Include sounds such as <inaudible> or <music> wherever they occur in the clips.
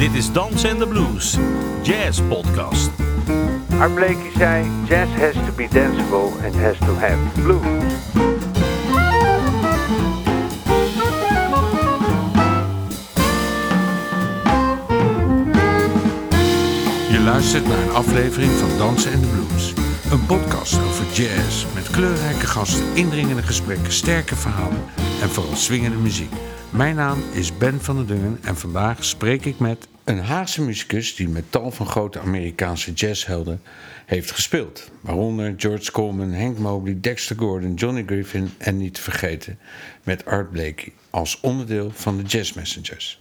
Dit is Dans and the Blues, Jazz Podcast. Art Blakey zei, jazz has to be danceable and has to have blues. Je luistert naar een aflevering van Dansen en de Blues. Een podcast over jazz met kleurrijke gasten, indringende gesprekken, sterke verhalen en vooral swingende muziek. Mijn naam is Ben van der Dungen en vandaag spreek ik met een Haagse muzikus die met tal van grote Amerikaanse jazzhelden heeft gespeeld. Waaronder George Coleman, Hank Mobley, Dexter Gordon, Johnny Griffin en niet te vergeten met Art Blakey als onderdeel van de Jazz Messengers.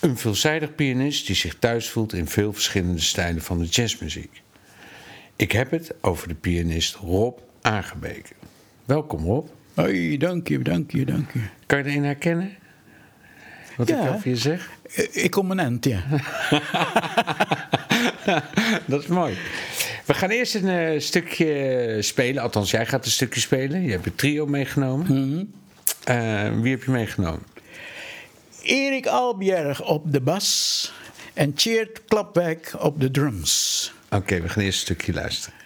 Een veelzijdig pianist die zich thuis voelt in veel verschillende stijlen van de jazzmuziek. Ik heb het over de pianist Rob Aangebeken. Welkom Rob. Hoi, dank je, dank je, dank je. Kan je erin herkennen? Wat Ja. ik over je zeg? Eh, Ik kom een end, ja. <laughs> Dat is mooi. We gaan eerst een eh, stukje spelen. Althans, jij gaat een stukje spelen. Je hebt een trio meegenomen. Eh, wie heb je meegenomen? Erik Albjerg op de bas en Tjeerd Klapwijk op de drums. Oké, we gaan eerst een stukje luisteren.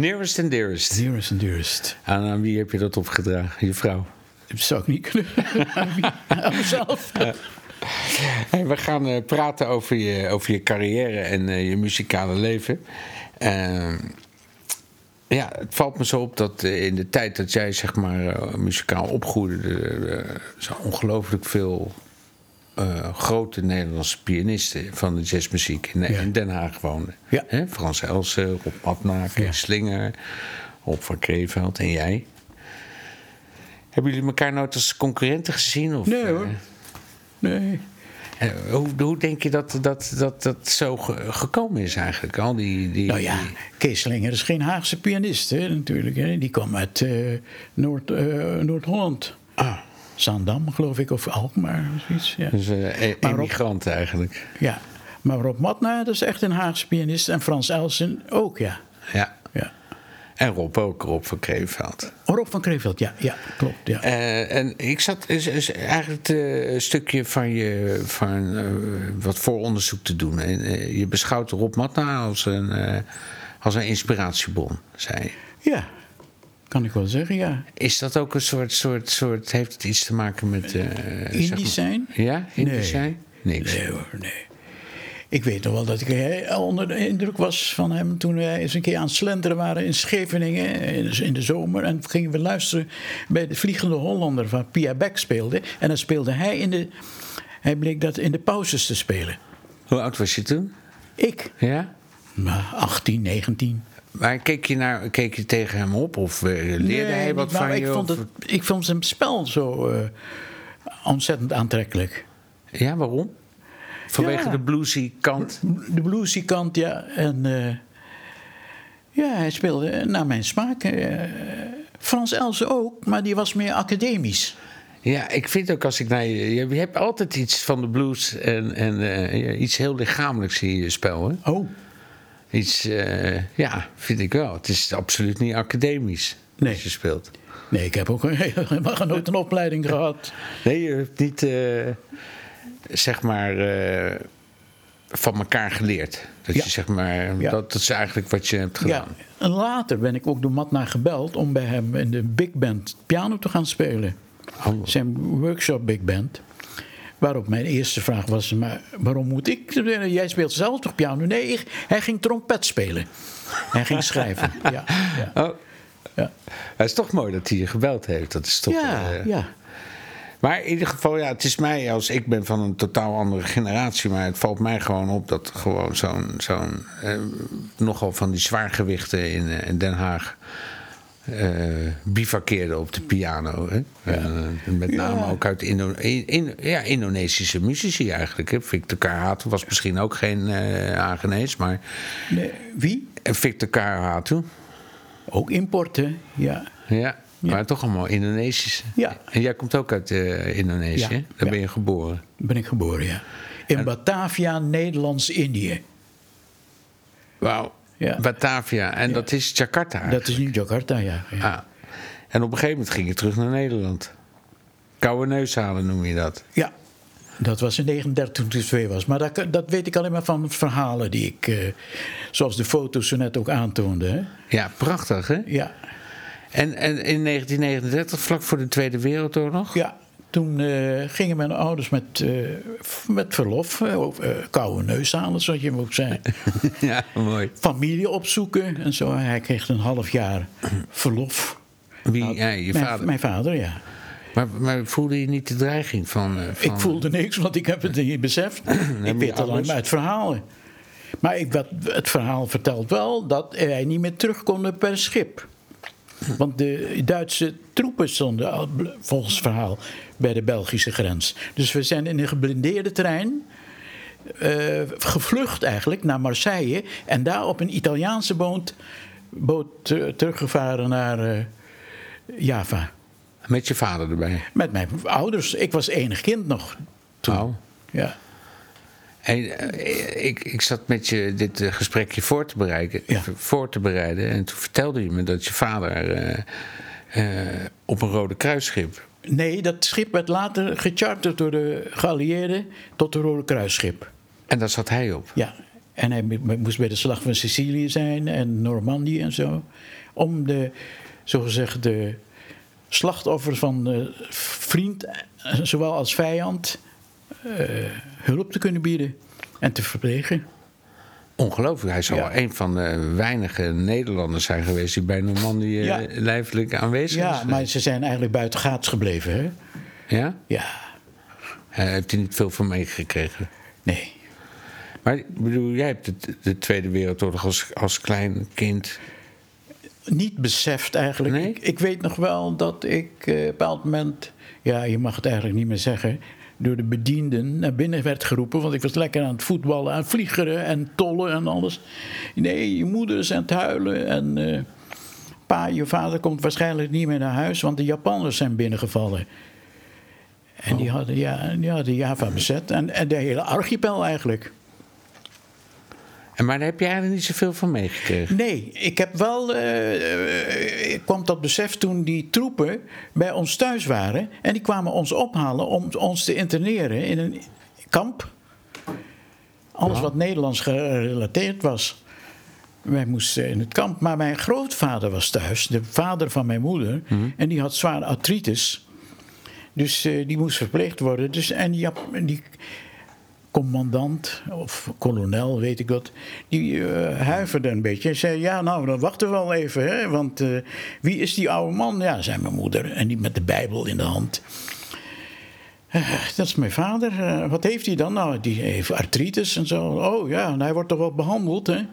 Nearest and dearest. Dearest and dearest. Aan, aan wie heb je dat opgedragen? Je vrouw. Dat zou ik niet kunnen. <laughs> Aan mezelf. Hey, we gaan eh, praten over je, over je carrière en eh, je muzikale leven. Ehm, ja, het valt me zo op dat eh, in de tijd dat jij zeg maar muzikaal opgroeide, zo ongelooflijk veel eh, grote Nederlandse pianisten van de jazzmuziek in, Ja. in Den Haag woonden. Ja. Hè, Frans Elsen, Rob Matna, Kees Ja. Slinger, Rob van Kreeveld en jij. Hebben jullie elkaar nooit als concurrenten gezien? Of, Nee eh, hoor. Nee. eh, Hoe, hoe denk je dat dat, dat, dat zo ge- gekomen is eigenlijk? Al die, die, Nou ja, die- Kees Slinger is geen Haagse pianist hè, natuurlijk. Hè. Die kwam uit eh, Noord, eh, Noord-Holland. Ah, Zaandam, geloof ik, of Alkmaar of zoiets. Ja. dus eh, e- Maar Rob- emigrant eigenlijk. ja. Maar Rob Matna, dat is echt een Haagse pianist. En Frans Elsen ook, ja. Ja. ja. En Rob ook, Rob van Kreeveld. Oh, Rob van Kreeveld, ja, ja klopt. Ja. Eh, en ik zat is, is eigenlijk eh, een stukje van je van, eh, wat vooronderzoek te doen. En, eh, je beschouwt Rob Matna als een, eh, als een inspiratiebron, zei je. ja, kan ik wel zeggen, ja. Is dat ook een soort, soort, soort heeft het iets te maken met... eh, zeg Indisch maar- zijn? Ja, Indisch Nee. zijn? Niks. Nee hoor, nee. Ik weet nog wel dat ik heel onder de indruk was van hem toen wij eens een keer aan het slenteren waren in Scheveningen in de, zomer. En gingen we luisteren bij de Vliegende Hollander van Pia Beck speelde. En dan speelde hij in de. Hij bleek dat in de pauzes te spelen. Hoe oud was je toen? Ik, Ja? nou, 18, 19. Maar keek je, naar, keek je tegen hem op of eh, leerde Nee, hij wat van ik je? Vond of- het, ik vond zijn spel zo eh, ontzettend aantrekkelijk. Ja, waarom? Vanwege Ja. de bluesy kant. De bluesy kant, ja. En eh, ja, hij speelde naar mijn smaak. Frans Elsen ook, maar die was meer academisch. Ja, ik vind ook als ik naar je... Je hebt altijd iets van de blues en, en iets heel lichamelijks in je spel. Hè? Oh, Iets, eh, ja, vind ik wel. Het is absoluut niet academisch Nee. als je speelt. nee, ik heb ook helemaal <laughs> nooit een opleiding gehad. Nee, je hebt niet, eh, zeg maar, eh, van elkaar geleerd. Dat Ja. je, zeg maar, Ja. dat, dat is eigenlijk wat je hebt Ja, gedaan. en later ben ik ook door Matna gebeld om bij hem in de big band piano te gaan spelen. Oh. Zijn workshop big band. Waarop mijn eerste vraag was, maar waarom moet ik? Jij speelt zelf toch piano? Nee, ik- hij ging trompet spelen. Hij ging schrijven. <laughs> Ja, ja, Oh, ja. het is toch mooi dat hij je gebeld heeft. Dat is toch, ja, eh, ja. Maar in ieder geval, ja, het is mij als ik ben van een totaal andere generatie, maar het valt mij gewoon op dat gewoon zo'n, zo'n eh, nogal van die zwaargewichten in, eh, in Den Haag eh bivakkeerden op de piano. Hè? Eh, met name ook uit Indo- in, in- ja, Indonesische muzici eigenlijk. Hè? Victor Karhatu was misschien ook geen eh Hagenees, maar Nee, wie? Victor Karhatu, Ook importen, ja. ja, maar toch allemaal Indonesische. Ja. En jij komt ook uit Indonesië, Ja, daar ja. ben je geboren. Ben ik geboren, ja. In Batavia, Nederlands-Indië. Wauw. Ja. Batavia. En dat is Jakarta. Dat is nu Jakarta, ja. ja. Ah. En op een gegeven moment ging je terug naar Nederland. Koude neus halen noem je dat. Ja, dat was in 39 toen twee was. Maar dat, dat weet ik alleen maar van verhalen die ik, eh, zoals de foto's zo net ook aantoonde. Hè? Ja, prachtig hè? Ja, En, en in 1939, vlak voor de Tweede Wereldoorlog? ja, toen eh, gingen mijn ouders met, eh, met verlof, eh, koude neus halen, zoals je hem ook zei. Ja, mooi. Familie opzoeken en zo. Hij kreeg een half jaar verlof. Wie? ja, je mijn, vader. Mijn vader, ja. Maar, maar voelde je niet de dreiging van... van... Ik voelde niks, want ik heb het niet beseft. <clears throat> ik weet alleen ouders? maar uit verhalen. Maar ik, wat, het verhaal vertelt wel dat wij niet meer terug konden per schip. Want de Duitse troepen stonden volgens het verhaal bij de Belgische grens. Dus we zijn in een geblindeerde trein eh, gevlucht eigenlijk naar Marseille. En daar op een Italiaanse boot, boot teruggevaren naar eh, Java. Met je vader erbij. Met mijn ouders. Ik was enig kind nog. Oh. Ja. En, eh, ik, ik zat met je dit eh, gesprekje voor te, Ja. voor te bereiden. En toen vertelde je me dat je vader eh, op een Rode Kruisschip... Nee, dat schip werd later gecharterd door de geallieerden tot de Rode Kruisschip. En daar zat hij op. Ja, En hij mo- moest bij de slag van Sicilië zijn en Normandië en zo. Om de, zogezegd, de slachtoffers van de vriend, zowel als vijand, hulp te kunnen bieden en te verplegen. Ongelooflijk. Hij zal Ja. wel een van de weinige Nederlanders zijn geweest die bij Normandië Ja. eh, lijfelijk aanwezig is. Ja, maar ze zijn eigenlijk buiten gaats gebleven, hè? Ja? Ja, Hij heeft er niet veel van meegekregen. nee. Maar bedoel, jij hebt de, de Tweede Wereldoorlog als, als klein kind. niet beseft eigenlijk. Nee? Ik, ik weet nog wel dat ik eh, op een bepaald moment, ja, je mag het eigenlijk niet meer zeggen, door de bedienden naar binnen werd geroepen. Want ik was lekker aan het voetballen, aan het vliegeren en tollen en alles. Nee, je moeder is aan het huilen en eh, pa, je vader komt waarschijnlijk niet meer naar huis, want de Japanners zijn binnengevallen. En die hadden, ja, die hadden Java bezet en, en de hele archipel eigenlijk. En maar daar heb je eigenlijk niet zoveel van meegekregen. Nee, ik heb wel. eh, eh, ik kwam tot besef toen die troepen bij ons thuis waren. En die kwamen ons ophalen om ons te interneren in een kamp. Alles wat Nederlands gerelateerd was. Wij moesten in het kamp. Maar mijn grootvader was thuis, de vader van mijn moeder. En die had zwaar artritis. Dus eh, die moest verpleegd worden. Dus, en die, die commandant of kolonel, weet ik wat, die eh, huiverde een beetje. Hij zei, ja, nou, dan wachten we wel even, hè, want eh, wie is die oude man? Ja, zei mijn moeder, en die met de Bijbel in de hand. Eh, dat is mijn vader. Wat heeft hij dan? Nou, die heeft artritis en zo. Oh ja, hij wordt toch wel behandeld, hè?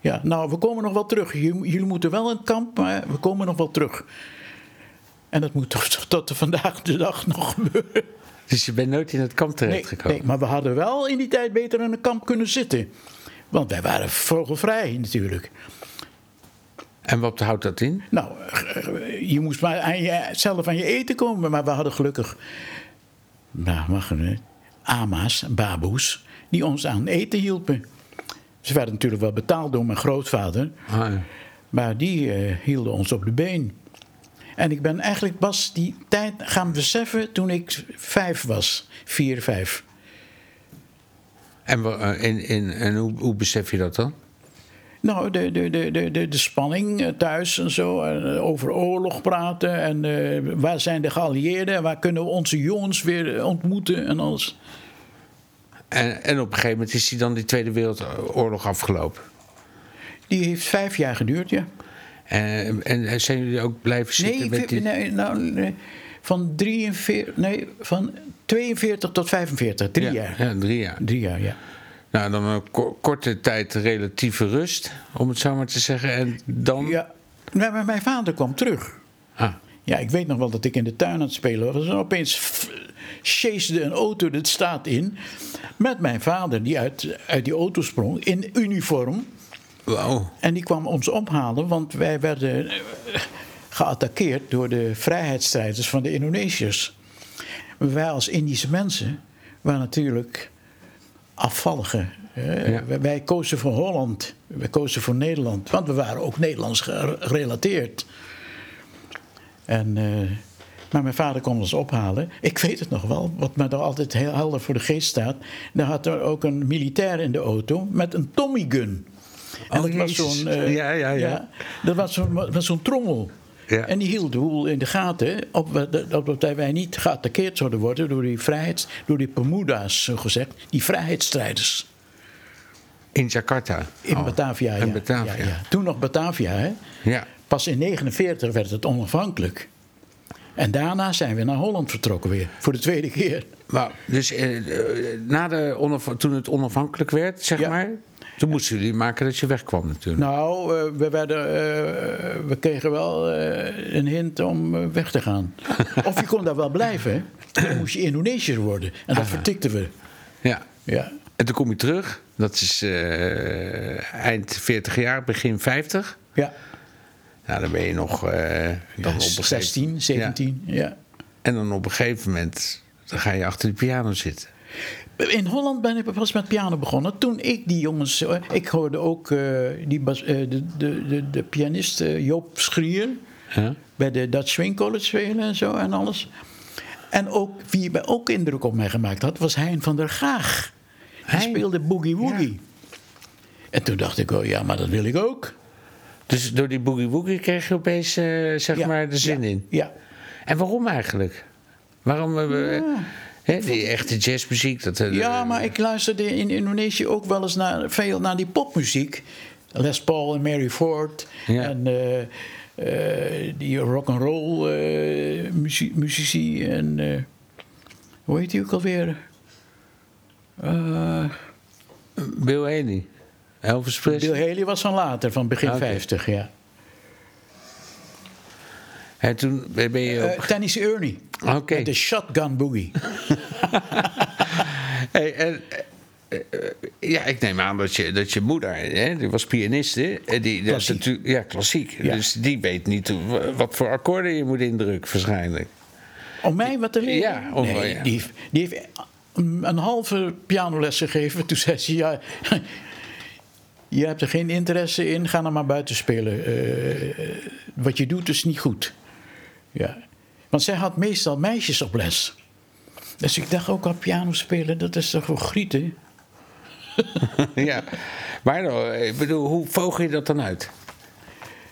Ja, nou, we komen nog wel terug. Jullie, jullie moeten wel in het kamp, maar we komen nog wel terug. En dat moet toch tot vandaag de dag nog gebeuren. Dus je bent nooit in het kamp Nee, terechtgekomen. nee, maar we hadden wel in die tijd beter in een kamp kunnen zitten. Want wij waren vogelvrij natuurlijk. En wat houdt dat in? Nou, eh, je moest maar aan je, zelf aan je eten komen. Maar we hadden gelukkig, nou mag het, ama's, baboes, die ons aan eten hielpen. Ze werden natuurlijk wel betaald door mijn grootvader. Ah, ja. Maar die eh, hielden ons op de been. En ik ben eigenlijk pas die tijd gaan beseffen toen ik vijf was. Vier, vijf. En, eh, en, en, en hoe, hoe besef je dat dan? Nou, de, de, de, de, de, spanning eh, thuis en zo. eh, over oorlog praten. En waar zijn de geallieerden? En waar kunnen we onze jongens weer ontmoeten en alles. En, en op een gegeven moment is die dan die Tweede Wereldoorlog afgelopen. Die heeft vijf jaar geduurd, ja. En, en zijn jullie ook blijven zitten Nee, met die... nee, nou, nee, van, 43, nee, van 42 tot 45. Drie ja, jaar. Ja, drie jaar. Drie jaar, ja. Nou, dan een ko- korte tijd relatieve rust, om het zo maar te zeggen. En dan... ja. Maar maar mijn vader kwam terug. Ah, Ja, ik weet nog wel dat ik in de tuin aan het spelen was. En opeens chaseerde een auto de straat in. Met mijn vader, die uit, uit die auto sprong. In uniform. En die kwam ons ophalen, want wij werden eh, geattaqueerd door de vrijheidsstrijders van de Indonesiërs. Wij als Indische mensen waren natuurlijk afvallige. hè. Ja. Wij- kozen voor Holland, wij kozen voor Nederland, want we waren ook Nederlands ge- gerelateerd. En, eh, maar mijn vader kwam ons ophalen. Ik weet het nog wel, wat me er altijd heel helder voor de geest staat. Daar had er ook een militair in de auto met een Tommy gun. En Oh, dat was zo'n. eh, Ja, ja, ja. dat was zo'n was zo'n trommel. Ja. En die hield de boel in de gaten. Op, op, dat wij niet geattaqueerd zouden worden door die vrijheids. door die Pemuda's, zo gezegd. Die vrijheidsstrijders. In Jakarta. In Oh, Batavia. In ja. Batavia. Ja, ja. Toen nog Batavia, hè? Ja. Pas in 1949 werd het onafhankelijk. En daarna zijn we naar Holland vertrokken weer. Voor de tweede keer. Dus eh, eh, na de onaf- toen het onafhankelijk werd, zeg maar... toen moesten jullie maken dat je wegkwam natuurlijk. Nou, eh, we, werden, eh, we kregen wel eh, een hint om weg te gaan. <laughs> of je kon daar wel blijven. Dan moest je Indonesiër worden. En dat vertikten we. Ja. Ja. En toen kom je terug. Dat is eind 40 jaar, begin 50. Ja. Nou, dan ben je nog... dan op een gegeven- 16, 17, ja. En dan op een gegeven moment dan ga je achter de piano zitten. In Holland ben ik pas met piano begonnen. Toen ik die jongens... eh, Ik hoorde ook eh, die bas- eh, de, de, de, de pianist Joop Schrier... Bij de Dutch Swing College spelen en zo en alles. En ook, wie mij ook indruk op mij gemaakt had, was Hein van der Gaag. Die Hein? speelde Boogie Woogie. En toen dacht ik, oh ja, maar dat wil ik ook. Dus door die boogie woogie kreeg je opeens zeg Ja, maar de zin ja, in. Ja. En waarom eigenlijk? Waarom hè, die echte jazzmuziek? Dat, eh, Ja, maar ik luisterde in Indonesië ook wel eens naar, veel naar die popmuziek. Les Paul en Mary Ford. Ja. En eh, eh, die rock'n'roll muzici. En hoe heet die ook alweer? Bill Haley, Elvis Presley. Bill Haley was van later, van begin Oké. 50, ja. En toen ben je op... Tennessee Ernie. Oké. Met de Shotgun Boogie. <laughs> Hey, en, eh, eh, ja, ik neem aan dat je, dat je moeder, hè, die was pianiste. en Die, dat is natuurlijk- ja, klassiek. Ja. Dus die weet niet wat voor akkoorden je moet indrukken, waarschijnlijk. Om mij wat te leren? Ja, om- nee, ja. Die, die heeft een, halve pianoles gegeven. Toen zei ze, ja, <laughs> je hebt er geen interesse in, ga dan maar buiten spelen. Eh, wat je doet is niet goed. Ja. Want zij had meestal meisjes op les. Dus ik dacht ook al piano spelen, dat is toch voor grieten? <laughs> ja. Maar dan, ik bedoel, hoe vogel je dat dan uit?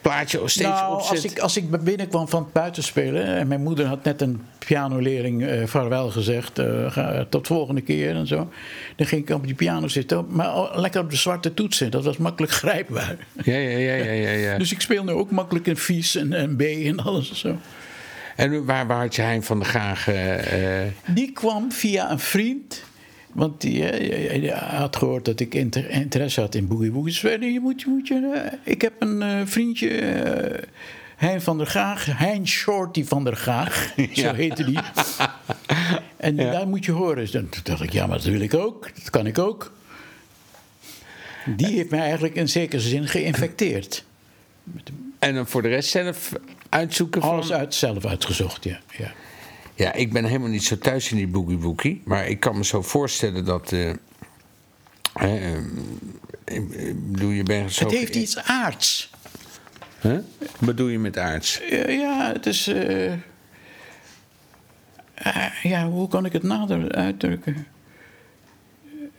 Plaatje steeds nou, als ik, als ik binnenkwam van het buitenspelen... en mijn moeder had net een pianoleerling eh vaarwel gezegd... eh, ga, tot volgende keer en zo... dan ging ik op die piano zitten. Maar lekker op de zwarte toetsen, dat was makkelijk grijpbaar. Ja, ja, ja, ja, ja. ja. Dus ik speel nu ook makkelijk een vies en een B en alles en zo. En waar, waar had je Hein van der Graag... eh, eh, Die kwam via een vriend... Want die eh, die had gehoord dat ik inter- interesse had in boogie woogie. Je moet, je moet je, ik heb een vriendje, Hein van der Graag. Hein Shorty van der Graag, <laughs> Ja. zo heette die. <laughs> En daar moet je horen. Dus toen dacht ik, ja, maar dat wil ik ook. Dat kan ik ook. Die heeft mij eigenlijk in zekere zin geïnfecteerd. en dan voor de rest zelf uitzoeken van... Alles uit, zelf uitgezocht, ja. ja. Ja, ik ben helemaal niet zo thuis in die boogie woogie. Maar ik kan me zo voorstellen dat... eh, hè, eh, ik bedoel, je bent zo... Het heeft iets aards. Huh? Wat bedoel je met aards? Ja, ja, het is. eh, ja, hoe kan ik het nader uitdrukken?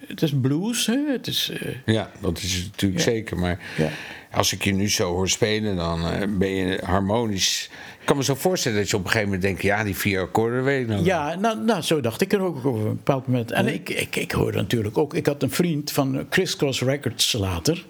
Het is blues, hè? Het is. eh, Ja, dat is het natuurlijk Ja. zeker. Maar Ja. Als ik je nu zo hoor spelen, dan eh, ben je harmonisch. Ik kan me zo voorstellen dat je op een gegeven moment denkt... ja, die vier akkoorden weet ik nog ja, nou, nou, zo dacht ik er ook over een bepaald moment. En ik, ik, ik hoorde natuurlijk ook. Ik had een vriend van Criss Cross Records later,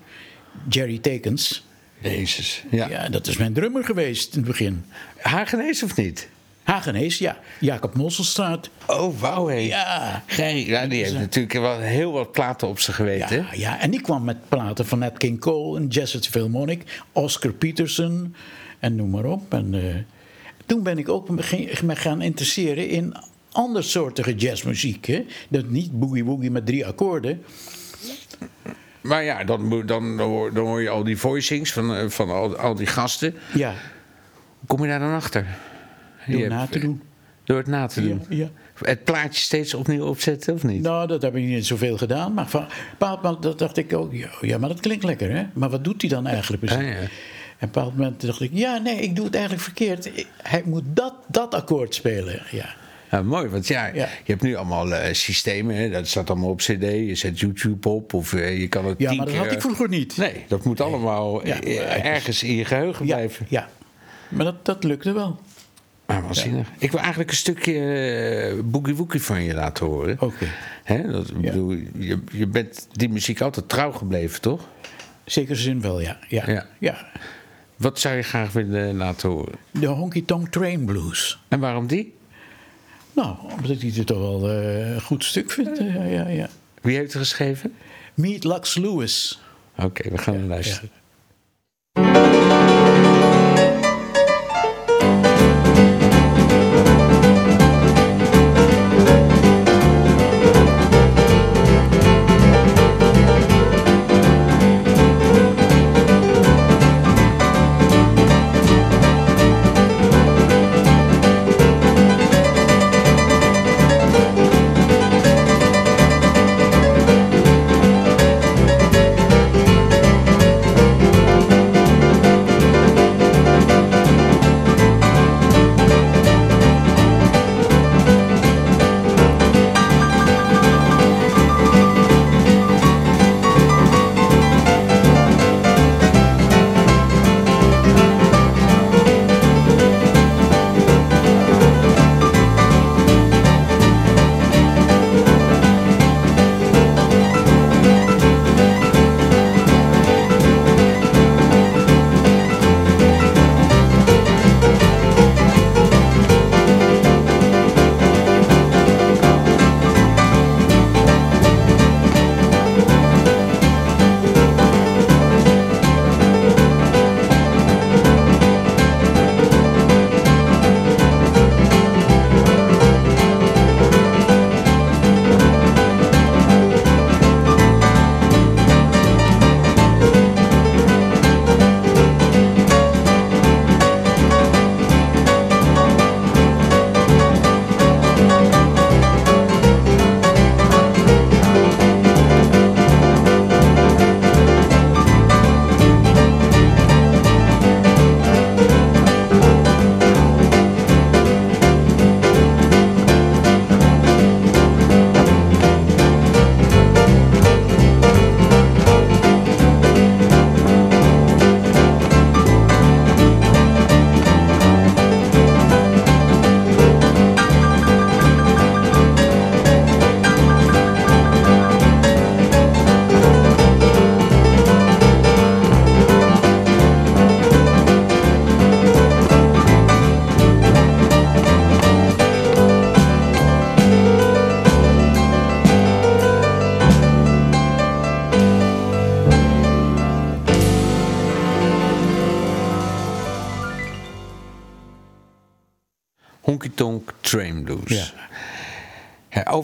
Jerry Tekens. Jezus. Ja. Ja, dat is mijn drummer geweest in het begin. Hagenees of niet? Hagenees, ja. Jacob Mosselstraat. Oh, wauw, hé. Ja. Ja, die heeft natuurlijk wel heel wat platen op zijn geweten. Ja, ja, en die kwam met platen van Nat King Cole en Jazz Philharmonic, Oscar Peterson en noem maar op. En eh, toen ben ik ook me gaan interesseren in andersoortige jazzmuziek. Hè? Dat niet boogie woogie met drie akkoorden. Maar ja, dan, dan, dan, hoor, dan hoor je al die voicings van, eh, van al, al die gasten. Ja, Hoe kom je daar dan achter? Door Je na hebt- te doen. Door het na te Ja, doen. ja. Het plaatje steeds opnieuw opzetten, of niet? Nou, dat heb ik niet zoveel gedaan. Maar van bepaald moment dat dacht ik ook, ja, maar dat klinkt lekker, hè? Maar wat doet hij dan eigenlijk precies? Ah, ja. En op een bepaald moment dacht ik, ja, nee, ik doe het eigenlijk verkeerd. Hij moet dat, dat akkoord spelen, ja. Ja, mooi, want ja, Ja. je hebt nu allemaal eh, systemen. Hè, dat staat allemaal op cd. Je zet YouTube op of eh, je kan het Ja, maar dat had ik vroeger niet. Nee, dat moet allemaal Ja, eh, ergens in je geheugen Ja, blijven. ja. Maar dat, dat lukte wel. Ah, waanzinnig. Ik wil eigenlijk een stukje eh, boogie woogie van je laten horen. Oké. Ja. je, je bent die muziek altijd trouw gebleven, toch? Zekere zin wel, ja. ja. Ja. ja. Wat zou je graag willen laten horen? De Honky Tonk Train Blues. En waarom die? Nou, omdat ik het toch wel eh, een goed stuk vind. eh, ja, ja, ja. Wie heeft het geschreven? Meet Lux Lewis. Oké, we gaan naar luisteren.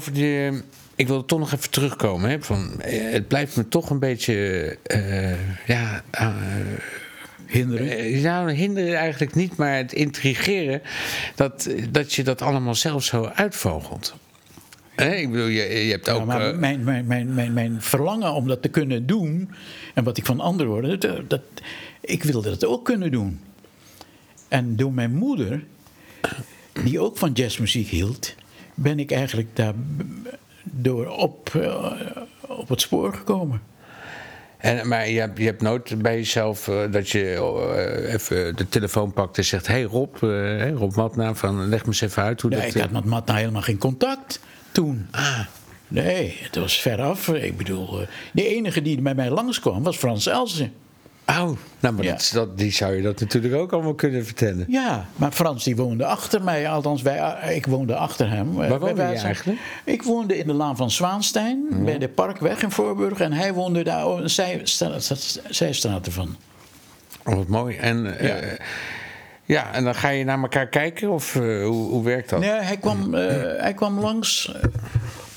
Over de... Ik wil toch nog even terugkomen. Hè, van, eh, het blijft me toch een beetje... eh, ja, eh, Hinderen. nou, hinderen eigenlijk niet, maar het intrigeren... dat, dat je dat allemaal zelf zo uitvogelt. Ik bedoel, je, je hebt ook... Maar mijn, mijn, mijn, mijn, mijn verlangen om dat te kunnen doen, en wat ik van anderen hoorde, dat, dat, ik wilde dat ook kunnen doen. En door mijn moeder, die ook van jazzmuziek hield, ben ik eigenlijk daar door op, eh, op het spoor gekomen. En, maar je hebt, je hebt nooit bij jezelf eh, dat je eh, even de telefoon pakt en zegt: Hey Rob, hey Rob Matna, van, leg me eens even uit hoe Ja, dat. ik had met Matna helemaal geen contact toen. Ah, Nee, het was veraf. Ik bedoel, de enige die bij mij langskwam was Frans Elsen. Oh, nou, maar Ja. dat, dat, die zou je dat natuurlijk ook allemaal kunnen vertellen. Ja, maar Frans die woonde achter mij. Althans, wij, ik woonde achter hem. Waar woonde Wij je eigenlijk? Ik woonde in de Laan van Zwaanstein, bij de Parkweg in Voorburg. En hij woonde daar oh, zij, zijstraat ervan. Oh, wat mooi. En, eh, Ja. ja. en dan ga je naar elkaar kijken of eh, hoe, hoe werkt dat? Nee, hij kwam, eh, hij kwam langs eh,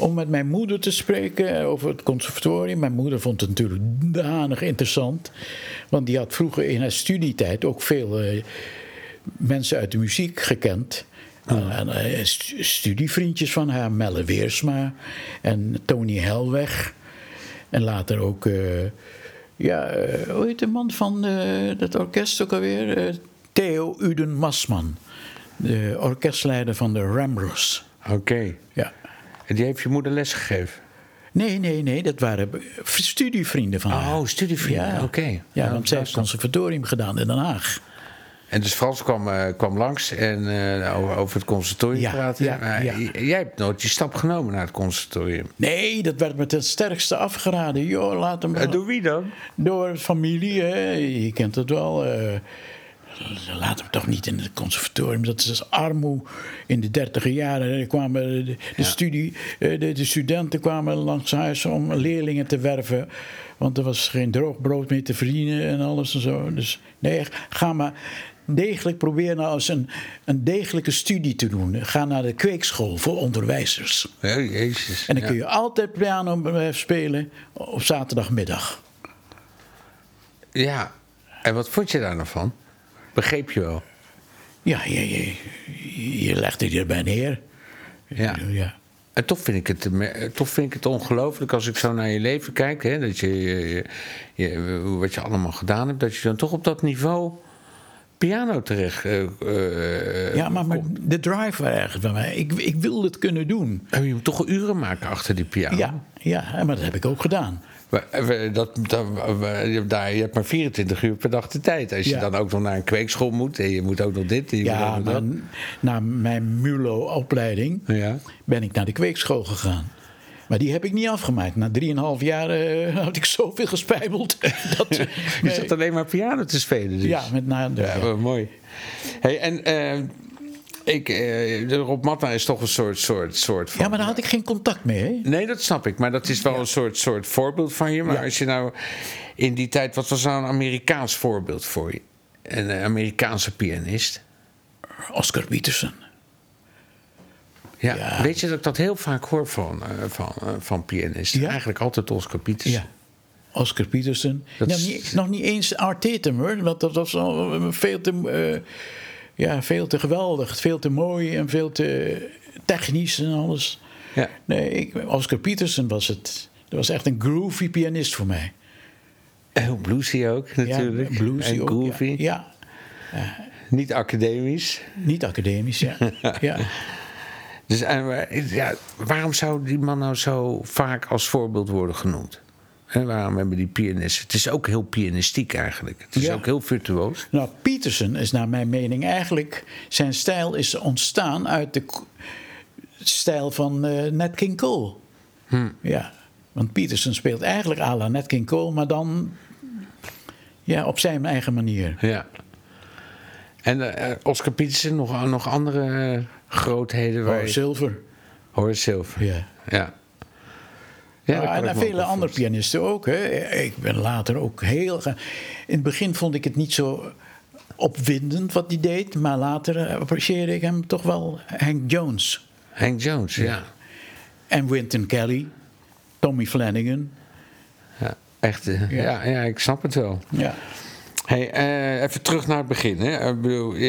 om met mijn moeder te spreken over het conservatorium. Mijn moeder vond het natuurlijk danig interessant. Want die had vroeger in haar studietijd ook veel eh, mensen uit de muziek gekend. Ah. En, eh, stu- studievriendjes van haar, Melle Weersma en Tony Helweg. En later ook, ja, hoe heet de man van dat orkest ook alweer? Theo Uden Masman, de orkestleider van de Ramblers. Oké. Ja. En die heeft je moeder lesgegeven? Nee, nee, nee, dat waren studievrienden van haar. Oh, studievrienden, Ja, oké. ja, want zij heeft conservatorium gedaan in Den Haag. En dus Frans kwam, eh, kwam langs en eh, over, over het conservatorium Ja, praten. ja, Jij hebt nooit die stap genomen naar het conservatorium. Nee, dat werd me ten sterkste afgeraden. Joh, laat hem Eh, door wie dan? Door familie, hè. je kent het wel. Laat hem toch niet in het conservatorium. Dat is armoe in de dertiger jaren. Er kwamen de, de, studie, eh, de, de studenten kwamen langs huis om leerlingen te werven. Want er was geen droog brood meer te verdienen en alles en zo. Dus nee, ga maar degelijk proberen nou eens een, een degelijke studie te doen. Ga naar de kweekschool voor onderwijzers. Oh, jezus. En dan Ja. kun je altijd piano spelen op zaterdagmiddag. Ja, en wat vond je daar nou van? Begreep je wel? Ja, je, je, je legt het erbij neer. Ja. ja. En toch vind ik het, eh, toch vind ik het ongelooflijk als ik zo naar je leven kijk. Hè, dat je, je, wat je allemaal gedaan hebt. Dat je dan toch op dat niveau piano terecht... eh, Ja, maar, maar de drive was ergens bij mij. Ik, ik wil het kunnen doen. eh, je moet toch uren maken achter die piano. Ja, ja, maar dat heb ik ook gedaan. Dat, dat, je- daar, je hebt maar 24 uur per dag de tijd. Als je Ja. dan ook nog naar een kweekschool moet en je moet ook nog dit en je Ja, moet ook nog maar na mijn MULO-opleiding. Ja. ben ik naar de kweekschool gegaan. Maar die heb ik niet afgemaakt. Na drieënhalf jaar eh, <laughs> had ik zoveel gespijbeld. <laughs> Dat, <laughs> Je nee. zat alleen maar piano te spelen. Dus. Ja, met nadruk. Ja, mooi. Hey, en eh, ik, eh, Rob Matta is toch een soort, soort, soort van... Ja, maar daar had ik geen contact mee. Hè? Nee, dat snap ik. Maar dat is wel een soort, soort voorbeeld van je. Maar Ja. als je nou in die tijd... Wat was nou een Amerikaans voorbeeld voor je? Een eh, Amerikaanse pianist. Oscar Peterson. Ja. Ja. Weet je dat ik dat heel vaak hoor van, eh, van, eh, van pianisten? Ja? Eigenlijk altijd Oscar Pieters. Ja. Oscar Peterson. Dat Nou, is- niet, nog niet eens Artetum hoor. Want dat was al veel te, ja, veel te geweldig. Veel te mooi en veel te technisch en alles. Ja. Nee, ik, Oscar Peterson was het. Dat was echt een groovy pianist voor mij. Heel bluesy ook natuurlijk. Ja, bluesy en ook, groovy. Ja, Niet academisch. niet academisch, ja. <laughs> ja. Dus en, maar, ja, waarom zou die man nou zo vaak als voorbeeld worden genoemd? En waarom hebben die pianisten... Het is ook heel pianistiek eigenlijk. Het is Ja. ook heel virtuoos. Nou, Peterson is naar mijn mening eigenlijk... Zijn stijl is ontstaan uit de stijl van eh Nat King Cole. Ja, want Peterson speelt eigenlijk à la Nat King Cole... maar dan ja, op zijn eigen manier. Ja. En eh, Oscar Peterson, nog, nog andere eh, grootheden? Waar je- Silver. Horace Silver. Ja. Ja. Ja, ik en vele andere pianisten ook. Hè. Ik ben later ook heel... In het begin vond ik het niet zo opwindend wat hij deed. Maar later eh, apprecieerde ik hem toch wel Hank Jones. Hank Jones, ja. En Wynton Kelly. Tommy Flanagan. ja. Echt, eh, ja. Ja, ik snap het wel. Ja. Hey, eh, even terug naar het begin. Hè. Ik bedoel, je,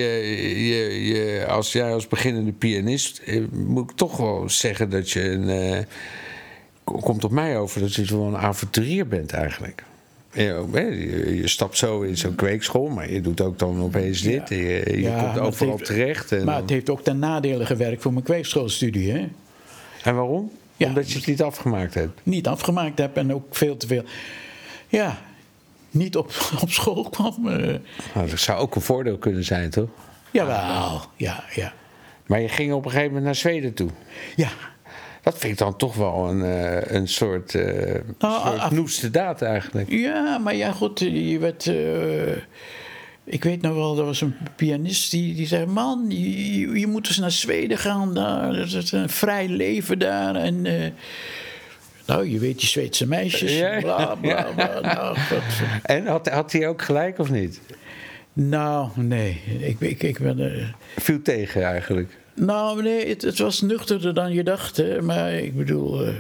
je, je, als jij als beginnende pianist, moet ik toch wel zeggen dat je een. Komt op mij over dat je wel een avonturier bent eigenlijk. Je, je stapt zo in zo'n kweekschool, maar je doet ook dan opeens dit. Je, je Ja, komt overal heeft- terecht. En, Maar dan- het heeft ook ten nadele gewerkt voor mijn kweekschoolstudie. Hè? en waarom? Ja. Omdat je het niet afgemaakt hebt. Niet afgemaakt heb en ook veel te veel. Ja, niet op, <laughs> op school kwam. eh Nou, dat zou ook een voordeel kunnen zijn, toch? jawel, ja, ja. Maar je ging op een gegeven moment naar Zweden toe. Ja, Dat vind ik dan toch wel een, eh, een soort, eh Nou, soort af- noeste daad eigenlijk. ja maar ja, goed, je werd. eh, ik weet nog wel, er was een pianist die, die zei: Man, je, moet eens naar Zweden gaan. Daar er is een vrij leven daar. En. eh, nou, je weet, die Zweedse meisjes. Ja, Bla, bla, bla. <laughs> Nou, En had, had hij ook gelijk of niet? nou, nee. Ik, ik, ik ben. eh, Viel tegen eigenlijk. Nou, nee, het, het was nuchterder dan je dacht. Hè, maar ik bedoel. eh,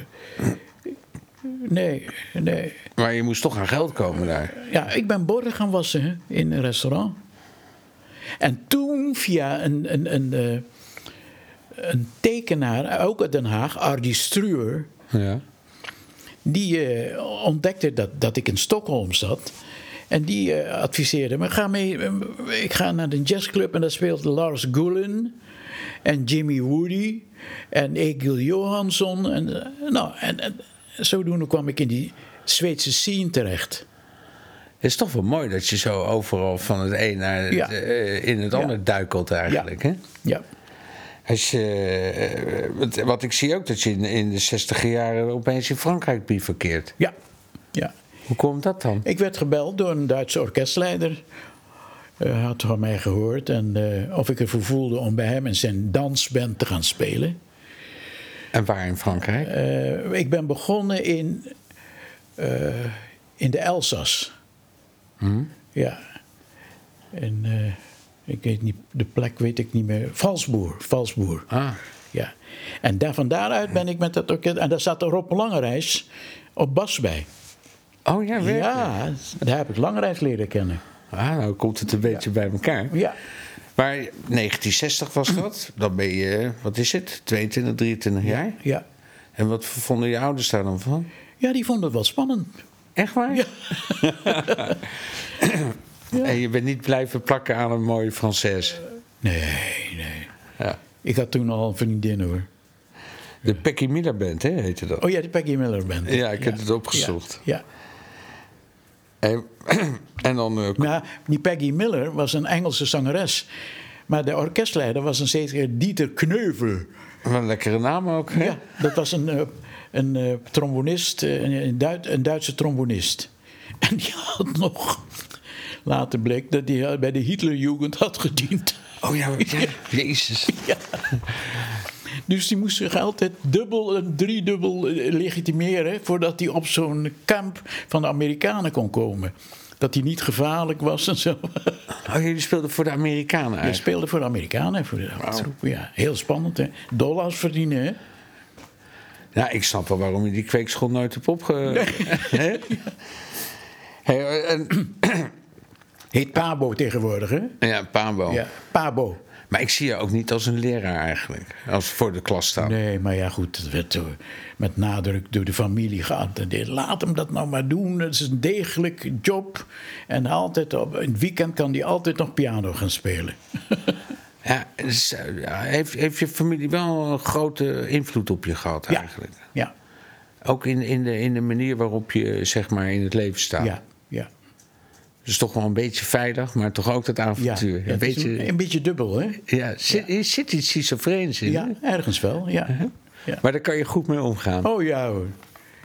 nee, nee. Maar je moest toch aan geld komen daar. Ja, ik ben borden gaan wassen hè, in een restaurant. En toen via een, een, een, eh, een tekenaar, ook uit Den Haag, Ardi Struer... Ja. die eh, ontdekte dat, dat ik in Stockholm zat. En die adviseerde me, ga mee, ik ga naar de jazzclub... en daar speelt Lars Gulen en Jimmy Woody en Egil Johansson. En, eh, nou, en, en zodoende kwam ik in die Zweedse scene terecht... Het is toch wel mooi dat je zo overal van het een naar het, Ja. eh, in het Ja. ander duikelt eigenlijk. Hè? Ja. Als je, eh, wat, wat ik zie ook dat je in, in de 60 jaren opeens in Frankrijk bivakkeert. Ja, ja. Hoe komt dat dan? Ik werd gebeld door een Duitse orkestleider. Hij had van mij gehoord en eh, of ik ervoor voelde om bij hem in zijn dansband te gaan spelen. En waar in Frankrijk? Eh, ik ben begonnen in, eh, in de Elzas. Ja. En eh, ik weet niet, de plek weet ik niet meer. Valsboer, Valsboer. Ah. Ja. En daar, van daaruit ben ik met dat orkest. En daar zat Rob Langerijs op bas bij. Oh ja, werkelijk? Ja, daar heb ik Langerijs leren kennen. Ah, nou komt het een beetje bij elkaar. Ja. Maar 1960 was dat. Dan ben je, wat is het, 22, 23 jaar? Ja. En wat vonden je ouders daar dan van? Ja, die vonden het wel spannend. Echt waar? Ja. <laughs> En je bent niet blijven plakken aan een mooie Française. Nee, nee. Ja. Ik had toen al een vriendin hoor. De Peggy Miller Band, hè, heette dat. Oh ja, de Peggy Miller Band. Ja, ik heb het opgezocht. Ja. En, <clears throat> en dan... eh, ja. Maar die Peggy Miller was een Engelse zangeres. Maar de orkestleider was een zeker Dieter Kneuvel. wat een lekkere naam ook, hè? Ja, dat was een, eh, een eh, trombonist, een, een, Duit- een Duitse trombonist. <laughs> En die had nog... Later bleek dat hij bij de Hitlerjugend had gediend. Oh ja, ja. <laughs> Jezus. Dus die moest zich altijd dubbel en driedubbel eh, legitimeren voordat hij op zo'n kamp van de Amerikanen kon komen. Dat hij niet gevaarlijk was en zo. Oh, jullie speelden voor de Amerikanen eigenlijk. speelde voor de Amerikanen en voor de. Ja, heel spannend hè. Dollars verdienen hè. Nou, ik snap wel waarom je die kweekschool nooit hebt opge... <laughs> Hè? Hey, en, Heet Pabo tegenwoordig hè. ja, Pabo. Ja, Pabo. Maar ik zie je ook niet als een leraar eigenlijk. Als voor de klas staan. Nee, maar ja goed, het werd door- met nadruk door de familie geattendeerd. Laat hem dat nou maar doen, het is een degelijk job. En altijd op, in het weekend kan hij altijd nog piano gaan spelen. <laughs> Ja, dus, eh, ja, heeft, heeft je familie wel een grote invloed op je gehad Ja. eigenlijk? Ja, Ook in, in, de, in de manier waarop je zeg maar in het leven staat. ja, ja. Dus toch wel een beetje veilig, maar toch ook dat avontuur. Ja, een beetje, een, een beetje dubbel hè. ja, zit, Er zit iets schizofreens in. Ja, hè? ergens wel, ja. ja. Maar daar kan je goed mee omgaan. Oh ja hoor.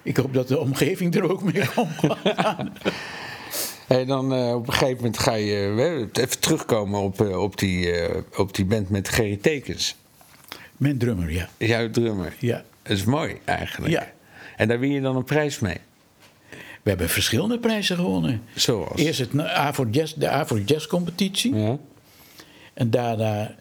Ik hoop dat de omgeving er ook mee <laughs> omgaat. En dan eh, op een gegeven moment ga je eh, even terugkomen op, eh, op, die, eh, op die band met Gerry Tekens. Mijn drummer, ja. Jouw drummer. ja. Dat is mooi eigenlijk. Ja. En daar win je dan een prijs mee. We hebben verschillende prijzen gewonnen. Zoals? Eerst het Avro Jazz, de Avro Jazz competitie. Ja. En daarna,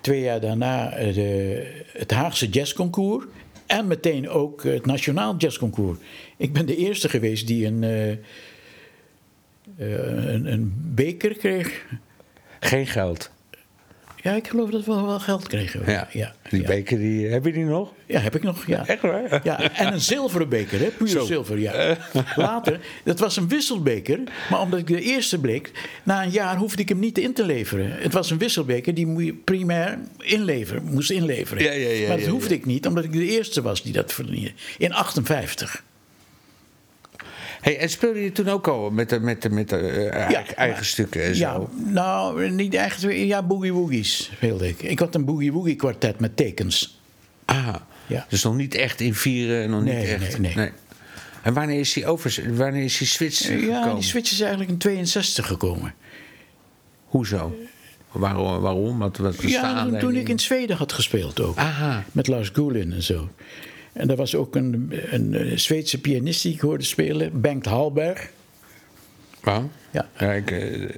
twee jaar daarna, eh, de, het Haagse Jazzconcours. En meteen ook het Nationaal Jazzconcours. Ik ben de eerste geweest die een, eh, eh, een, een beker kreeg. Geen geld. Ja, ik geloof dat we wel geld kregen. Ja. ja, Die beker, die, heb je die nog? Ja, heb ik nog. Ja. Echt waar? Ja, en een zilveren beker, hè? puur Zo. zilver. Ja. Later, dat was een wisselbeker, maar omdat ik de eerste bleek, na een jaar hoefde ik hem niet in te leveren. Het was een wisselbeker die moet je primair inleveren, moest inleveren. Ja, ja, ja, maar dat hoefde ik niet, omdat ik de eerste was die dat verdiende. In 58. Hey, en speelde je toen ook al met de, met de, met de eh, eigen, eigen maar- stukken en Ja, zo? nou, niet echt. Ja, boogie woogies speelde ik. Ik had een boogie woogie kwartet met tekens. Ah, Ja. dus nog niet echt in vieren, nog Nee, niet echt. nee, nee. En wanneer is die over, wanneer is die switch Ja, gekomen? die switch is eigenlijk in 62 gekomen. Hoezo? Waarom? waarom? Wat, Ja, toen, ik in Zweden had gespeeld ook. Aha. Met Lars Gulin en zo. En er was ook een, een, eh, Zweedse pianist die ik hoorde spelen, Bengt Hallberg. Waarom? Ja. Ja, ik, eh,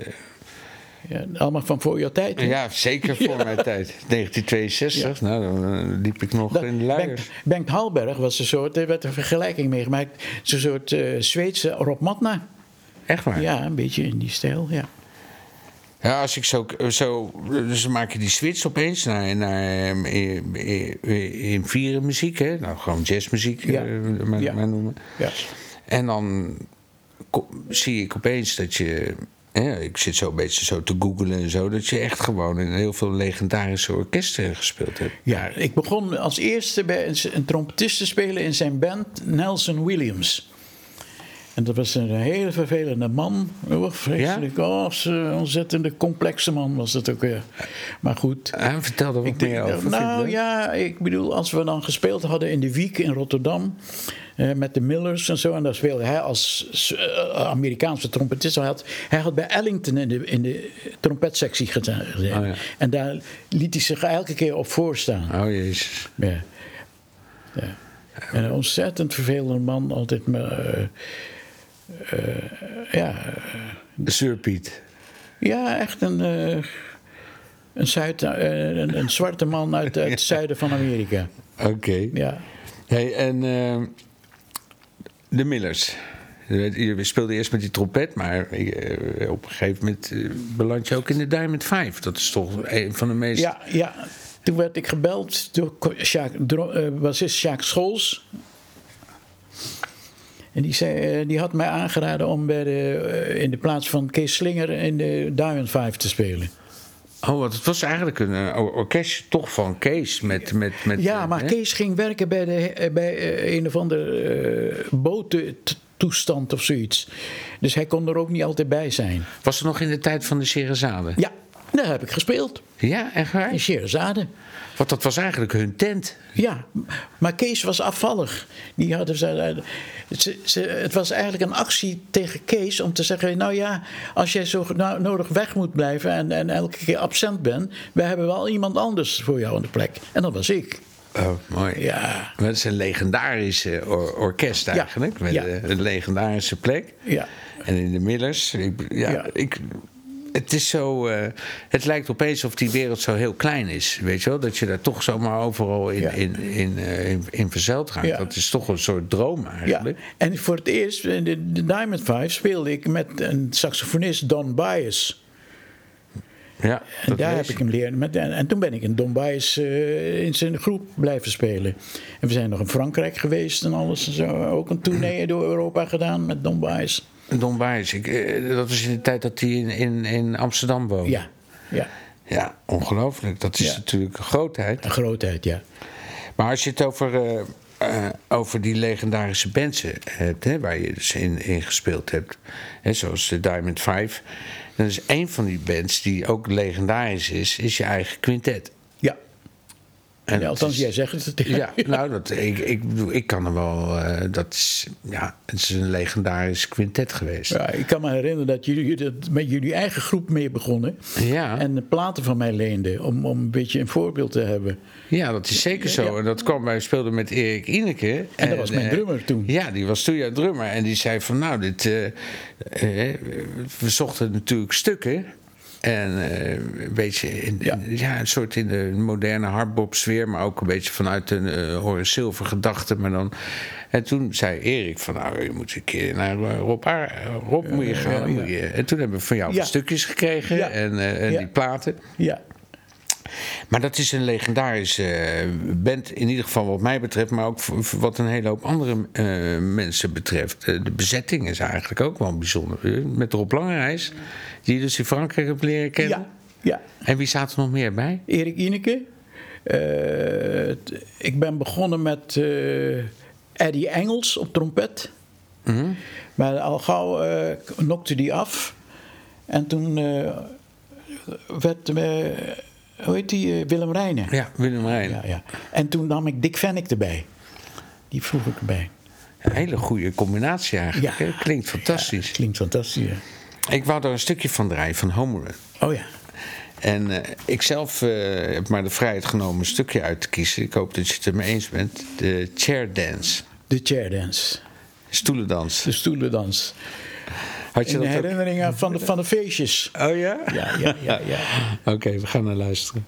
Ja, allemaal van voor jouw tijd. hè? ja, zeker voor Ja. <laughs> mijn tijd. 1962, nou, dan eh, liep ik nog Dat- in de luiers. Bengt, Hallberg was een soort, er werd een vergelijking mee gemaakt, zo'n soort Zweedse Rob Matna. Echt waar? Ja, een beetje in die stijl, ja. Ja, als ik zo, zo. Dus dan maak je die switch opeens naar, naar ehm, in, vieren muziek, hè? Nou, gewoon jazzmuziek, Ja. eh, maar, Ja. maar noemen. ja. En dan zie ik opeens dat je. Ik zit zo een beetje zo te googlen en zo. Dat je echt gewoon in heel veel legendarische orkesten gespeeld hebt. Ja, ik begon als eerste bij een, een trompetist te spelen in zijn band, Nelson Williams. En dat was een hele vervelende man. Oh, vreselijk. Oh, zo'n ontzettende complexe man was dat ook weer. Maar goed. Hij vertelde wat Ik denk, meer over. nou ja, ik bedoel, als we dan gespeeld hadden in de Wiek in Rotterdam. eh, met de Millers en zo. En daar speelde hij als eh, Amerikaanse trompetist. Hij had, hij had bij Ellington in de, in de trompetsectie gezeten. Oh ja. En daar liet hij zich elke keer op voorstaan. Oh jezus. Ja. ja. En een ontzettend vervelende man, altijd maar. eh, eh, ja, Surpiet. ja, echt een, eh, een, Zuid, eh, een, een zwarte man uit, uit het <laughs> zuiden van Amerika. Oké. Ja. Hey, en de Millers. Je speelde eerst met die trompet, maar op een gegeven moment beland je ook in de Diamond 5. Dat is toch een van de meest. Ja, ja, toen werd ik gebeld door Sjaak, bassist Sjaak Scholz. En die, zei, eh, die had mij aangeraden om bij de, eh, in de plaats van Kees Slinger in de Diamond 5 te spelen. Oh, want het was eigenlijk een eh, or- orkestje toch van Kees. Met, met, met, Ja, maar hè? Kees ging werken bij, de, bij een of andere eh botentoestand of zoiets. Dus hij kon er ook niet altijd bij zijn. Was er nog in de tijd van de Sherazade? Ja, daar heb ik gespeeld. Ja, echt waar? In Scheherazade. Want dat was eigenlijk hun tent. Ja, maar Kees was afvallig. Die hadden ze, ze, ze- het was eigenlijk een actie tegen Kees om te zeggen: Nou ja, als jij zo no- nodig weg moet blijven en, en elke keer absent bent, we hebben wel iemand anders voor jou aan de plek. En dat was ik. Oh, mooi. Ja. Dat is een legendarische or- orkest Ja, eigenlijk. Met ja. eh, een legendarische plek. Ja. En in de Millers. Ik, ja, Ja. Ik, het is zo. eh, het lijkt opeens of die wereld zo heel klein is. Weet je wel? Dat je daar toch zomaar overal in, Ja. in, in, eh, in, in verzeild raakt. Ja. Dat is toch een soort droom Ja, eigenlijk. en voor het eerst in de, de Diamond Five speelde ik met een saxofonist, Don Bias. Ja, En daar heb ik hem leren. Met, en, en toen ben ik in Don Bias eh, in zijn groep blijven spelen. En we zijn nog in Frankrijk geweest en alles. En zo. Ook een tournee door Europa gedaan met Don Bias. Don eh, dat was in de tijd dat hij in, in, in Amsterdam woonde. Ja, ja, Ja, ongelooflijk. Dat is Ja. natuurlijk een grootheid. een grootheid, ja. Maar als je het over, eh, eh, over die legendarische bands hebt, hè, waar je dus in, in gespeeld hebt, hè, zoals de Diamond Five, dan is een van die bands die ook legendarisch is, is je eigen quintet. En Ja, althans, is- jij zegt het. Ja, nou, dat, ik, ik, ik kan er wel. eh, dat is, ja, het is een legendarisch quintet geweest. Ja, ik kan me herinneren dat jullie dat met jullie eigen groep mee begonnen. Ja. En de platen van mij leenden. Om, om een beetje een voorbeeld te hebben. Ja, dat is zeker zo. Ja. En dat kwam, wij speelden met Erik Ineke. En dat was mijn eh, drummer toen. Ja, die was toen jouw drummer. En die zei van, nou, dit, eh, we zochten natuurlijk stukken. En eh, een beetje in, Ja. in- ja, een soort in de moderne hardbop sfeer, maar ook een beetje vanuit een uh, Horace Silver gedachte. Maar dan, en toen zei Erik van, nou, je moet een keer naar eh, Rob, Rob moet je gaan. ja, dan moet je. En toen hebben we van jou stukjes gekregen en, eh, en die platen. Ja, Maar dat is een legendarische eh, band, in ieder geval wat mij betreft, maar ook wat een hele hoop andere eh, mensen betreft. Eh, de bezetting is eigenlijk ook wel bijzonder. Met Rob Langerijs, die je dus in Frankrijk hebt leren kennen. ja, ja. En wie staat er nog meer bij? Erik Ineke. Ik ben begonnen met eh Eddie Engels op trompet. Mhm. Maar al gauw nokte die af. En toen werd, hoe heet die, eh, Willem Rijnen. Ja, Willem Rijn. Ja, ja. En toen nam ik Dick Vennick erbij. Die vroeg ik erbij. Een hele goede combinatie eigenlijk. Ja. hè? Klinkt fantastisch. Klinkt fantastisch. ja. Ik wou er een stukje van draaien, van Home Run. Oh ja. En eh, ik zelf eh, heb maar de vrijheid genomen een stukje uit te kiezen. Ik hoop dat je het er mee eens bent. De chair dance. De chair dance. Stoelendans. De stoelendans. Had je In ook? herinneringen van de, van de feestjes. Oh ja? Ja, ja, ja, ja. <laughs> Oké, we gaan naar luisteren.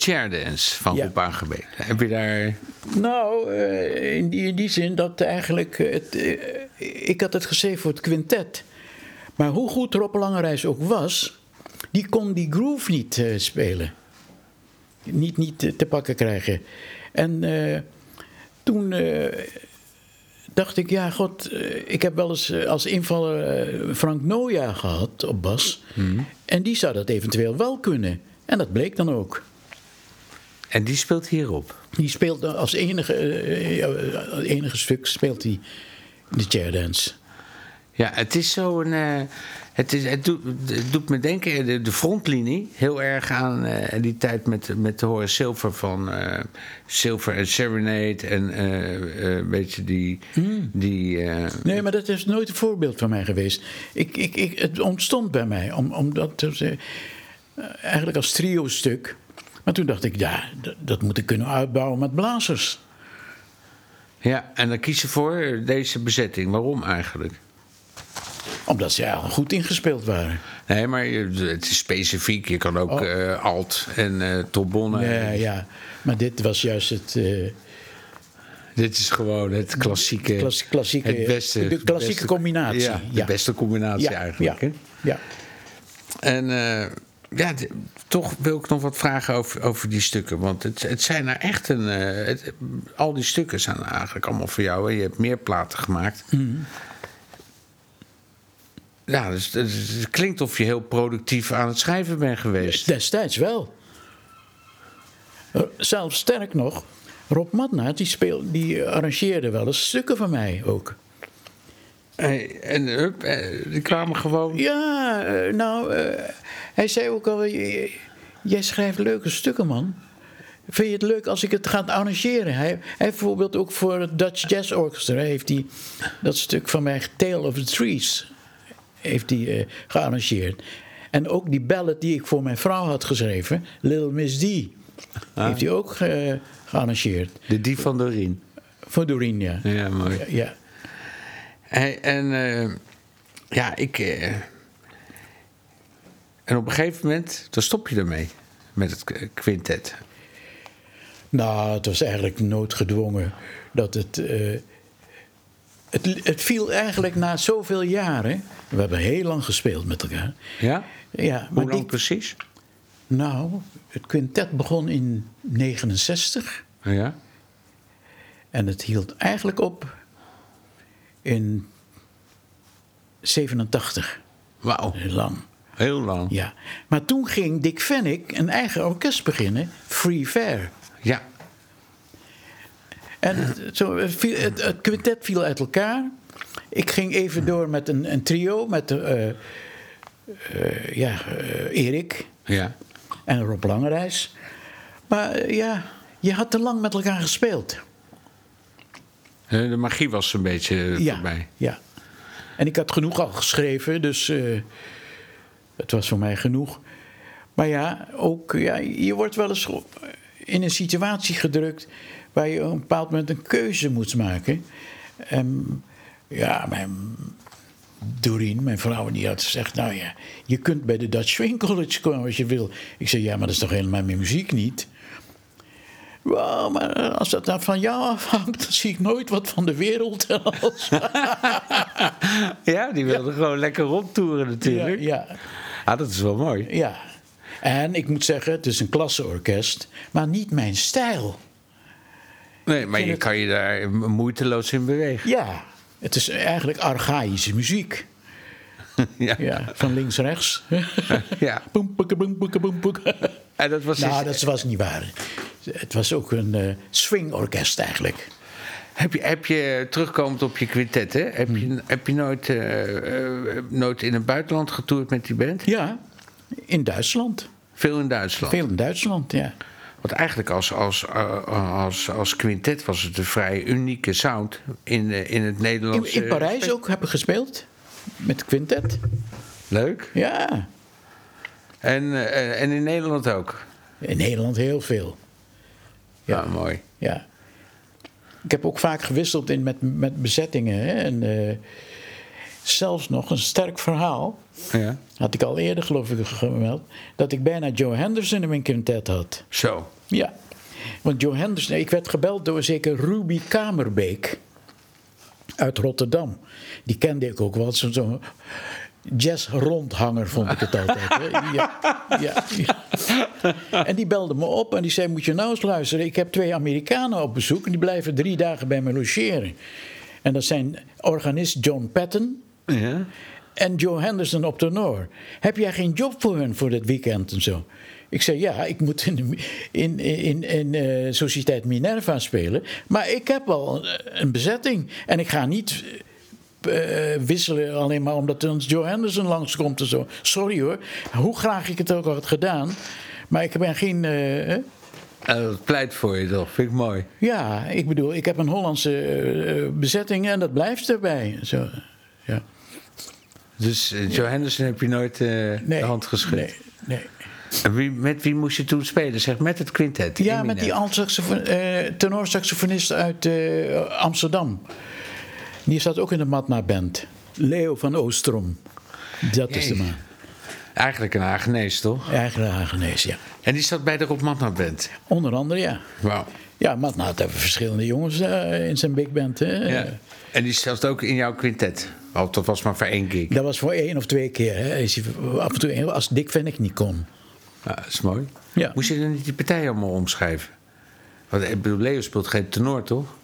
De chair dance van Ja. Roep aangebeden. Heb je daar... Nou, eh, in, die, in die zin dat eigenlijk. Het, eh, ik had het geschreven voor het quintet. Maar hoe goed Rob Langerijs ook was, die kon die groove niet eh, spelen. Niet, niet te pakken krijgen. En toen dacht ik, ja, god, ik heb wel eens als invaller Frank Noja gehad op bas. En die zou dat eventueel wel kunnen. En dat bleek dan ook. En die speelt hierop. Die speelt als enige, eh, als enige stuk speelt hij de chair dance. Ja, het is zo een. eh, het, is, het, doet, het doet me denken, de, de frontlinie, heel erg aan eh, die tijd met, met Horace Silver van eh, Silver en Serenade en eh, eh, weet je, die. die eh, Nee, maar dat is nooit een voorbeeld van mij geweest. Ik, ik, ik, het ontstond bij mij, om, omdat eh, eigenlijk als trio-stuk. Maar toen dacht ik, ja, dat, moet ik kunnen uitbouwen met blazers. ja, en dan kies je voor deze bezetting. Waarom eigenlijk? Omdat ze al goed ingespeeld waren. Nee, maar het is specifiek. Je kan ook Oh. eh, alt en eh trombone. Ja, ja, maar dit was juist het... eh, Dit is gewoon het klassieke. Klassie- klassieke- het beste, de klassieke beste- combinatie, Ja, de ja. beste combinatie ja, eigenlijk. ja, Hè? ja. En ja, toch wil ik nog wat vragen over, over die stukken. Want het, het zijn er echt een. eh, het- al die stukken zijn eigenlijk allemaal voor jou. Hè? Je hebt meer platen gemaakt. Mhm. Ja, dus, dus het klinkt of je heel productief aan het schrijven bent geweest. Destijds wel. Eh, Zelfs sterk nog, Rob Matnaert die, speel, die arrangeerde wel eens stukken van mij ook. En eh, die kwamen gewoon. Ja, nou, hij zei ook al, "J- jij schrijft leuke stukken man. Vind je het leuk als ik het ga arrangeren? Hij, hij heeft bijvoorbeeld ook voor het Dutch Jazz Orchestra heeft hij dat stuk van mij, Tale of the Trees, heeft hij eh, gearrangeerd. En ook die ballad die ik voor mijn vrouw had geschreven, Little Miss D, heeft hij ook eh, gearrangeerd. De die van Doreen. Voor Doreen, ja. Ja, mooi. Ja, en eh, ja, ik. En op een gegeven moment, dan stop je ermee. Met het quintet. Nou, het was eigenlijk noodgedwongen dat het, eh, het. Het viel eigenlijk na zoveel jaren. We hebben heel lang gespeeld met elkaar. Ja? Ja, Hoe lang die, precies? nou, het quintet begon in 69 Ja. en het hield eigenlijk op in 87. Wauw, Heel lang. Heel lang. Ja. Maar toen ging Dick Vennick een eigen orkest beginnen, Free Fair. Ja. En het, zo, het, viel- het, het quintet viel uit elkaar. Ik ging even door met een, een trio met eh, eh, ja, eh, Erik ja. en Rob Langerijs. Maar ja, je had te lang met elkaar gespeeld. De magie was een beetje Ja, voorbij. ja. En ik had genoeg al geschreven, dus het was voor mij genoeg. Maar ja, ook, ja, je wordt wel eens in een situatie gedrukt waar je op een bepaald moment een keuze moet maken. En ja, mijn Doreen, mijn vrouw, die had gezegd: Nou ja, je kunt bij de Dutch Swing College komen als je wil. Ik zei: Ja, maar dat is toch helemaal mijn muziek niet? Ja, maar als dat dan van jou afhangt, dan zie ik nooit wat van de wereld. <laughs> Ja, die wilde gewoon lekker rondtoeren ja, natuurlijk. ja, Ah, dat is wel mooi. ja. En ik moet zeggen, het is een klasseorkest, maar niet mijn stijl. Nee, maar je het- kan je daar moeiteloos in bewegen. Ja, het is eigenlijk archaïsche muziek. <laughs> Ja. Ja, van links rechts. <laughs> ja. Boem, boeke, boem, boeke, boem, boeke. En dat was Nou, dus- dat was niet waar. Het was ook een eh, swingorkest eigenlijk. Heb je, heb je terugkomend op je quintet, hè? Heb, Hmm. je, heb je nooit, eh, eh, nooit in het buitenland getoerd met die band? Ja, in Duitsland. Veel in Duitsland. Veel in Duitsland, ja. Want eigenlijk als, als, eh, als, als quintet was het een vrij unieke sound in, in het In, Nederlands. in Parijs ook hebben gespeeld. Met quintet. Leuk. Ja. En, en in Nederland ook. In Nederland heel veel. Ja, mooi. Ja. Ik heb ook vaak gewisseld in met, met bezettingen. Hè? En, eh, zelfs nog een sterk verhaal. Ja. Had ik al eerder geloof ik gemeld. Dat ik bijna Joe Henderson in mijn quintet had. Zo. Ja. Want Joe Henderson, ik werd gebeld door zeker Ruby Kamerbeek. Uit Rotterdam. Die kende ik ook wel. Zo'n zo jazz-rondhanger vond ik het altijd. hè. <laughs> Ja, ja, ja. En die belde me op en die zei: Moet je nou eens luisteren? Ik heb twee Amerikanen op bezoek en die blijven drie dagen bij me logeren. En dat zijn organist John Patton Ja. en Joe Henderson op tenor. Heb jij geen job voor hun voor dit weekend en zo? Ik zei, ja, ik moet in, de- in, in, in eh, Sociëteit Minerva spelen. Maar ik heb wel een bezetting. En ik ga niet eh, wisselen alleen maar omdat dan Joe Henderson langskomt en zo. Sorry hoor, hoe graag ik het ook had gedaan. Maar ik ben geen... Eh, dat pleit voor je toch? Vind ik mooi. ja, ik bedoel, ik heb een Hollandse bezetting en dat blijft erbij. Zo, ja. Dus eh, Joe Henderson heb je nooit de hand geschud. Nee, nee. En wie, met wie moest je toen spelen? Zeg, met het quintet? Ja, met die tenorsaxofonist uit Amsterdam. Die staat ook in de Matna Band. Leo van Oostrom. Dat is de man. Eigenlijk een Hagenees, toch? Eigen Hagenees, ja. En die zat bij de Rob Matna Band. Onder andere, ja. Wauw. Ja, Matna had even verschillende jongens eh, in zijn big band. Hè. Ja. En die zat ook in jouw quintet? Oh, dat was maar voor één gig. Dat was voor één of twee keer. Hè. Is hij af en toe als Dick Van ik niet kon. Ja, dat is mooi. Ja. Moest je dan niet die partij allemaal omschrijven? Want Leo speelt geen tenor, toch?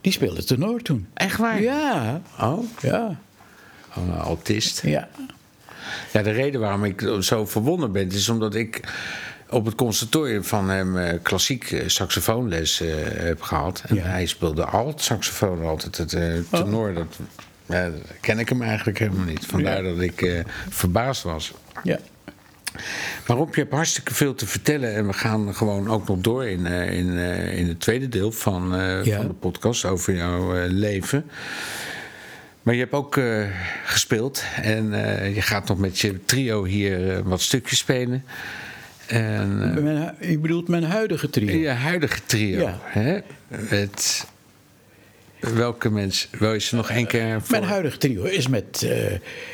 Die speelde tenor toen. Echt waar? Ja, Oh, ja, oh een autist. ja. Ja, de reden waarom ik zo verwonderd ben, is omdat ik op het conservatorium van hem eh, klassiek eh, saxofoonles eh, heb gehad. En Ja. hij speelde alt saxofoon altijd. Het eh, tenor, dat, ja, dat ken ik hem eigenlijk helemaal niet. Vandaar dat ik eh, verbaasd was. ja. Maar Rob, je hebt hartstikke veel te vertellen. En we gaan gewoon ook nog door in, eh, in, eh, in het tweede deel van, eh, Ja. van de podcast over jouw leven. Maar je hebt ook gespeeld. En je gaat nog met je trio hier wat stukjes spelen. En Mijn, je bedoelt mijn huidige trio? je huidige trio. Ja. Hè? Met welke mensen? Wil je ze nog één keer voor? Mijn huidige trio is met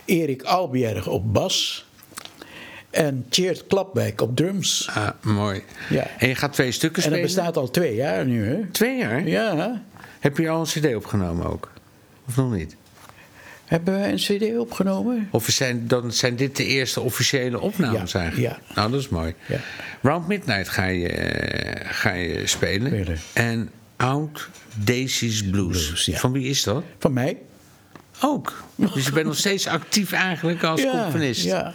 Erik Albjerg op bas en Tjeerd Klapwijk op drums. Ah, mooi. Ja. En je gaat twee stukken En dat spelen? bestaat al twee jaar nu, hè? Twee jaar? Ja. Heb je al een cd opgenomen ook? Of nog niet? Hebben wij een cd opgenomen? Of zijn, dan zijn dit de eerste officiële opnames Ja, eigenlijk? ja. Nou, dat is mooi. Ja. Round Midnight ga je, eh, ga je spelen. Spelen. En Oud Daisy's Blues. Blues, ja. Van wie is dat? Van mij? Ook. Dus je bent nog steeds actief eigenlijk als componist. Ja.